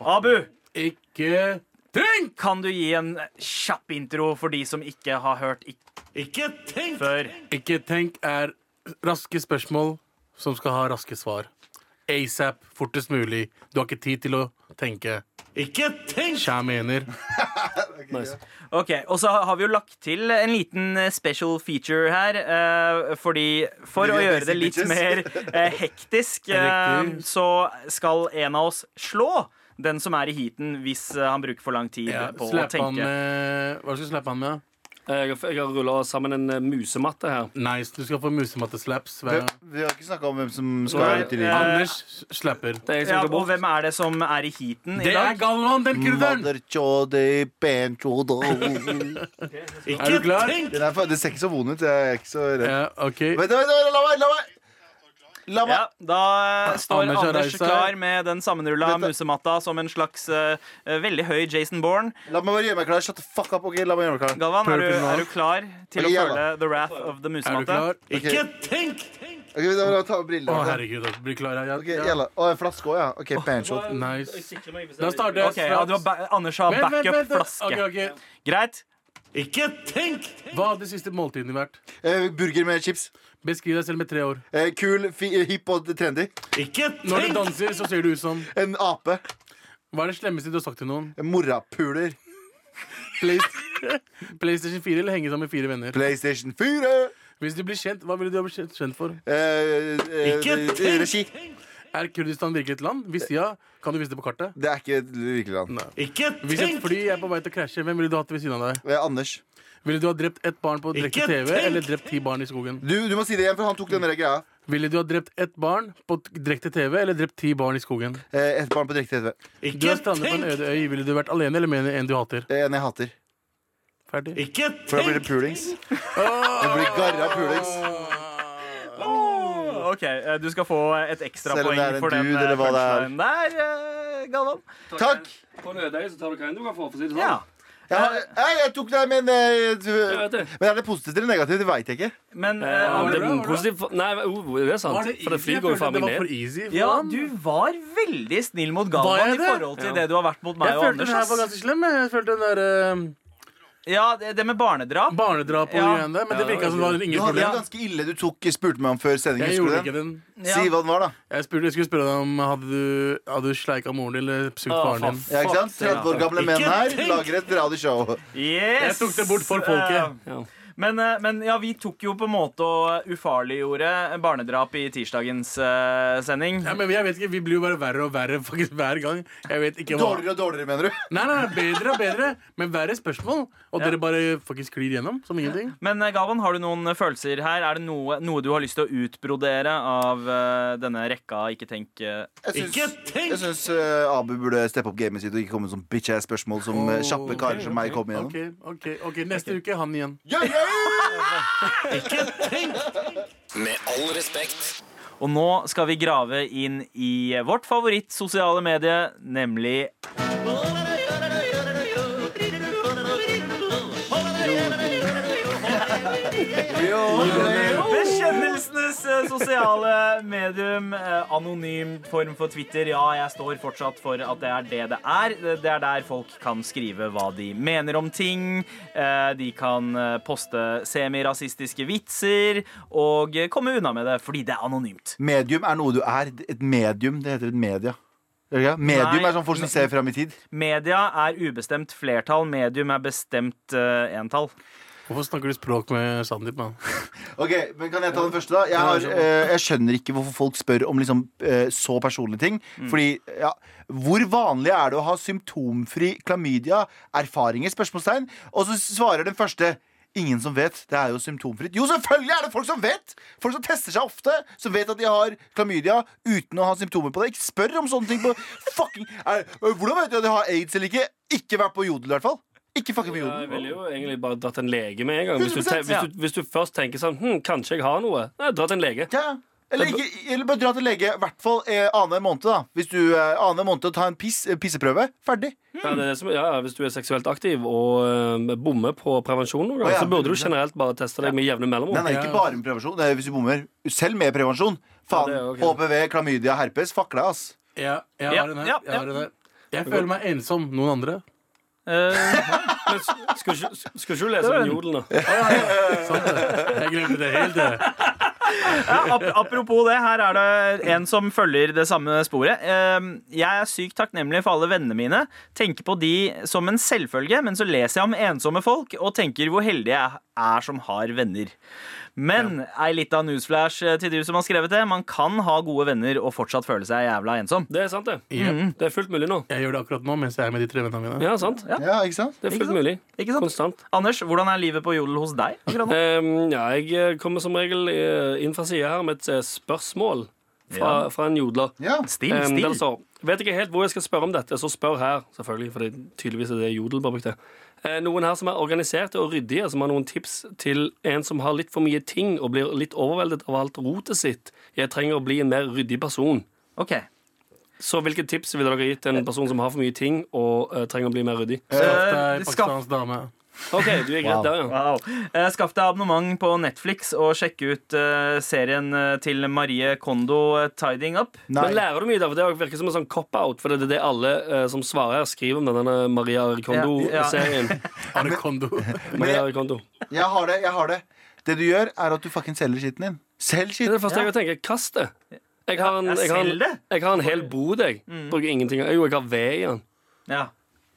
Abu! Ikke tenk! Kan du gi en kjapp intro for de som ikke har hørt ik Ikke tenk! før? Ikke tenk er raske spørsmål som skal ha raske svar. ASAP, fortest mulig. Du har ikke tid til å tenke. Ikke tenk! Kjær mener. Nice. Ok, Og så har vi jo lagt til en liten eh, special feature her. Uh, fordi For å gjøre det litt mer uh, hektisk, uh, så skal en av oss slå den som er i heaten, hvis han bruker for lang tid Ja, på å tenke. han Hva skal vi slappe han med? Eh, Jeg jeg har rulla sammen en eh, musematte her. Nice. Du skal få musematte-slaps. Vi, vi har ikke snakka om hvem som skal ut i eh, livet. Anders slapper. Det er jeg Ja, og hvem er det som er i heaten i dag? Det er? Galvan, den kurderen! Er? Den er Det ser ikke så vond ut. Jeg er ikke så redd. Ja, okay. Vent, vent, vent, la meg! La meg! La meg. Ja, Da eh, står Anders Anders klar med den sammenrulla musematta som en slags eh, veldig høy Jason Bourne. La meg bare gjøre meg klar. Shut the fuck up. ok? La meg gjøre meg klar. Galvan, er du, er du klar til okay, å ja føle the wrath of the musematte? klar? Ikke tenk! Ok, da må jeg ta brillene. Å, herregud. Bli klar. Ja. Ok, jalla. Å, en flaske òg, ja. OK, banshot. Nice. Da starter okay, ja, du har ba Anders har Vent, vent, backup vent, vent. flaske. Okay, okay. Greit. Ikke tenk! Hva hadde de siste måltidene vært? Eh, burger med chips. Beskriv deg selv med tre år. Eh, kul, fi, hipp og trendy. Ikke tenk! Når du danser, så ser du ut som En ape. Hva er det slemmeste du har sagt til noen? En morapuler. Play- PlayStation 4 eller henge sammen med fire venner? PlayStation 4. Hvis du blir kjent, hva ville du ha blitt kjent- kjent for? Eh, eh, regi. Er Kurdistan virkelig et land? Hvis ja, kan du vise det på kartet? Det er ikke et virkelig land. Nei. Hvis et fly er på vei til å krasje, hvem ville du hatt ved siden av deg? Eh, Anders. Ville du ha drept ett barn på direkte TV eller drept ti barn i skogen? Du, du må si det igjen, for han tok den der greia. Ville du ha drept ett barn på direkte TV eller drept ti barn i skogen? Eh, et barn på direkte TV. Du er strandet på en øde øy. Ville du vært alene eller med en du hater? Det er en jeg hater. Ferdig. Ikke For da blir det pulings. Det blir garra pulings. OK, eh, du skal få et Selv om ekstrapoeng det er en for den dude, eh, eller hva det er. punchlinen der, eh, Galvan. Takk! På en øde øy så tar du hva enn du kan få, for å si det sånn. Ja. Jeg, jeg tok det, men eh, du, Jeg det. Men er det positivt eller negativt? Det veit jeg ikke. Men Eh, eh, om det bra, er var det positivt Nei, oh, det er sant. Var det For det easy? flyr Jeg går jo faen det meg ned. easy ja, du var veldig snill mot Galvan i forhold til Ja. det du har vært mot meg Jeg og følte den her var ganske slem. Jeg følte den der eh, Ja, det, det med barnedrap. barnedrap og Ja. greiene der. Men Ja, det virka som det var ingen Du hadde problem. en ganske ille du tok spurte meg om før sending. Jeg Husker gjorde du ikke den? den. Ja. Si hva den var, da. Jeg, spurte, jeg skulle spørre deg om Hadde du, hadde du sleika moren din eller sugd Å, faren din. faen. Ja, ikke sant? 30 år gamle menn her lager et radioshow. Yes! Jeg tok det bort for folket. Ja. Men, eh, men ja, vi tok jo på en måte og ufarliggjorde barnedrap i tirsdagens uh, sending. Ja, men jeg vet ikke, Vi blir jo bare verre og verre faktisk hver gang. Jeg vet ikke hva Dårligere og dårligere, mener du? Nei, nei, nei, bedre og bedre, men verre spørsmål. Og Ja. dere bare faktisk sklir gjennom som ingenting. Men eh, Galvan, har du noen følelser her? Er det noe, noe du har lyst til å utbrodere av uh, denne rekka Ikke tenk eh, ikke tenk! jeg syns Abu burde steppe opp gamet sitt og ikke komme med sånn bitch-ass-spørsmål som eh, kjappe karer som meg kommer gjennom. Ok, ok, ok, Neste uke han igjen. Ja, tenk! Med all respekt. Og nå skal vi grave inn i vårt favoritt sosiale medie, nemlig sosiale medium. eh, Anonym form for Twitter. Ja, jeg står fortsatt for at det er det det er. Det er der folk kan skrive hva de mener om ting. Eh, De kan eh, poste semirasistiske vitser og eh, komme unna med det fordi det er anonymt. Medium er noe du er. Et medium. Det heter et media. Medium Nei, er sånn folk som ser fram i tid. Media er ubestemt flertall, medium er bestemt uh, entall. Hvorfor snakker du språk med Sandeep? mann? Ok, men Kan jeg ta den første, da? Jeg, har, eh, jeg skjønner ikke hvorfor folk spør om liksom, eh, så personlige ting. Fordi, ja Hvor vanlig er det å ha symptomfri klamydia? Erfaringer? spørsmålstegn Og så svarer den første Ingen som vet. Det er jo symptomfritt. Jo, selvfølgelig er det folk som vet! Folk som tester seg ofte, som vet at de har klamydia uten å ha symptomer på det. Ikke spør om sånne ting på fucking er, Hvordan vet du at de har aids eller ikke? Ikke vært på Jodel, i hvert fall. Ikke fucke med jorden. jeg ville jo egentlig bare dratt en lege med en gang. Hvis du, te hvis du, hvis du først tenker sånn hm, Kanskje jeg har noe. Nei, dra til en lege. Ja. Eller, ikke, eller bare dra til lege i hvert fall eh, annenhver måned. da Hvis du eh, annenhver måned ta en piss, eh, pisseprøve. Ferdig. Ja, det er det som, ja, Hvis du er seksuelt aktiv og øh, bommer på prevensjon, noen ganger, Å, ja. så burde du generelt bare teste deg med jevne Nei, mellomrom. nei, ikke bare med prevensjon. Det er hvis du bommer. Selv med prevensjon. Faen. Ja, det er ok. HPV, klamydia, herpes. Fuck deg, ass. Ja, jeg Ja, har en her. Jeg, har en her. jeg føler meg ensom. Noen andre? Eh, Men s- skal ikke du lese den jodelen, da? Sant? Jeg glemte det helt. Ja, ap apropos det, her er det en som følger det samme sporet. Eh, jeg er sykt takknemlig for alle vennene mine. Tenker på de som en selvfølge, men så leser jeg om ensomme folk og tenker hvor heldig jeg er som har venner. Men ei lita newsflash eh, til du som har skrevet det. Man kan ha gode venner og fortsatt føle seg jævla ensom. Det er sant, det. Mm. Det er fullt mulig nå. Jeg gjør det akkurat nå mens jeg er med de tre vennene mine. Ja, sant. Ja. Ja, ikke sant? Det er Ikke fullt sant? mulig. Ikke sant? Konstant. Anders, hvordan er livet på Jodel hos deg? akkurat nå? Um, ja, jeg kommer som regel eh, inn fra sida her med et eh, spørsmål fra, Ja. fra en jodler. Ja. Stil, um, stil. Altså, Vet ikke helt hvor jeg skal spørre om dette, så spør her. Selvfølgelig, for det tydeligvis er det Jodel bare brukte. Eh, noen her som er organiserte og ryddige, som har noen tips til en som har litt for mye ting og blir litt overveldet av alt rotet sitt. Jeg trenger å bli en mer ryddig person. Ok. Så hvilke tips ville dere gitt en person som har for mye ting og uh, trenger å bli mer ryddig? Skaff Eh, deg pakistansk dame. OK, du er greit der, ja. Wow. Eh, Skaff deg abonnement på Netflix og sjekk ut eh, serien eh, til Marie Kondo, 'Tiding 'Tidying Up'. Nei. Men lærer du mye der? For det virker som en sånn cop-out. For det er det alle som svarer her, skriver om denne Maria Ja, ja. Ja, kondo. Maria Kondo. Jeg har det. jeg har Det Det du gjør, er at du fucking selger skitten din. Selg Det er det første jeg tenker. Kast det. Jeg har en, jeg har en, det. jeg har en hel bod, jeg. Bruker ingenting. Jo, jeg har ved i den. Ja.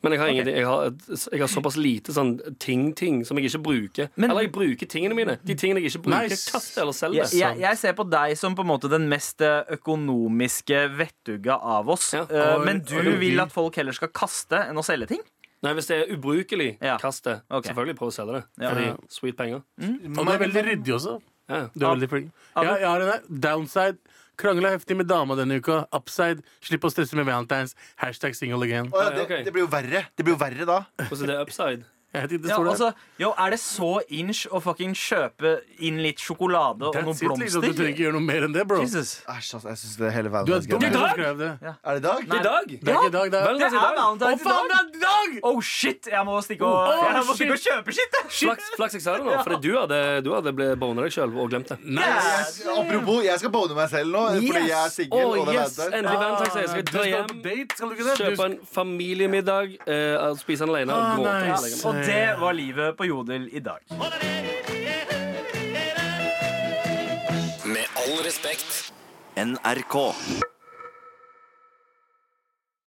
Men jeg har, okay. jeg, har, jeg har såpass lite sånn ting-ting som jeg ikke bruker. Men- eller jeg bruker tingene mine. De tingene jeg ikke bruker, Nice. kaster eller selger. Jeg, jeg, jeg ser på deg som på en måte den mest eh, økonomiske vettugga av oss. Ja. Uh, men du vil at folk heller skal kaste enn å selge ting? Nei, Hvis det er ubrukelig, Ja. kast det. Okay. Selvfølgelig prøv å selge det. Ja. Fordi sweet penger. Og du er veldig ryddig også. Ja. Du er veldig flink. Ja, jeg har en der, Downside. Krangla heftig med dama denne uka. Upside. Slipp å stresse med valentines. Hashtag single again. Å, ja, det, det blir jo verre. Det blir jo verre da. Hvordan er det upside? Jeg det Ja, altså, jo, Er det så inch å fucking kjøpe inn litt sjokolade og noen blomster? liksom. Du trenger ikke gjøre noe mer enn det, bro. Jesus. Æsj, altså. Jeg syns det hele Du er Valentine's dum Day- som skrev det. Er det i dag? Det er ikke i dag, det er Valentine's Det i er dag. Å, faen, det er i dag! Oh shit! Jeg må stikke og, Oh, jeg må stikke og kjøpe shit! jeg. Flaks, flaks jeg sa det nå, fordi du hadde, du hadde blitt boner deg sjøl og glemt det. Yes. Yes. Apropos, jeg skal bone meg selv nå, fordi jeg er singel. Det er yes. Endelig Valentine's Day. Skal jeg Du dra hjem, det? kjøpe en familiemiddag, eh, spise den alene og gå gråte. Det var livet på Jodel i dag. Med all respekt. NRK.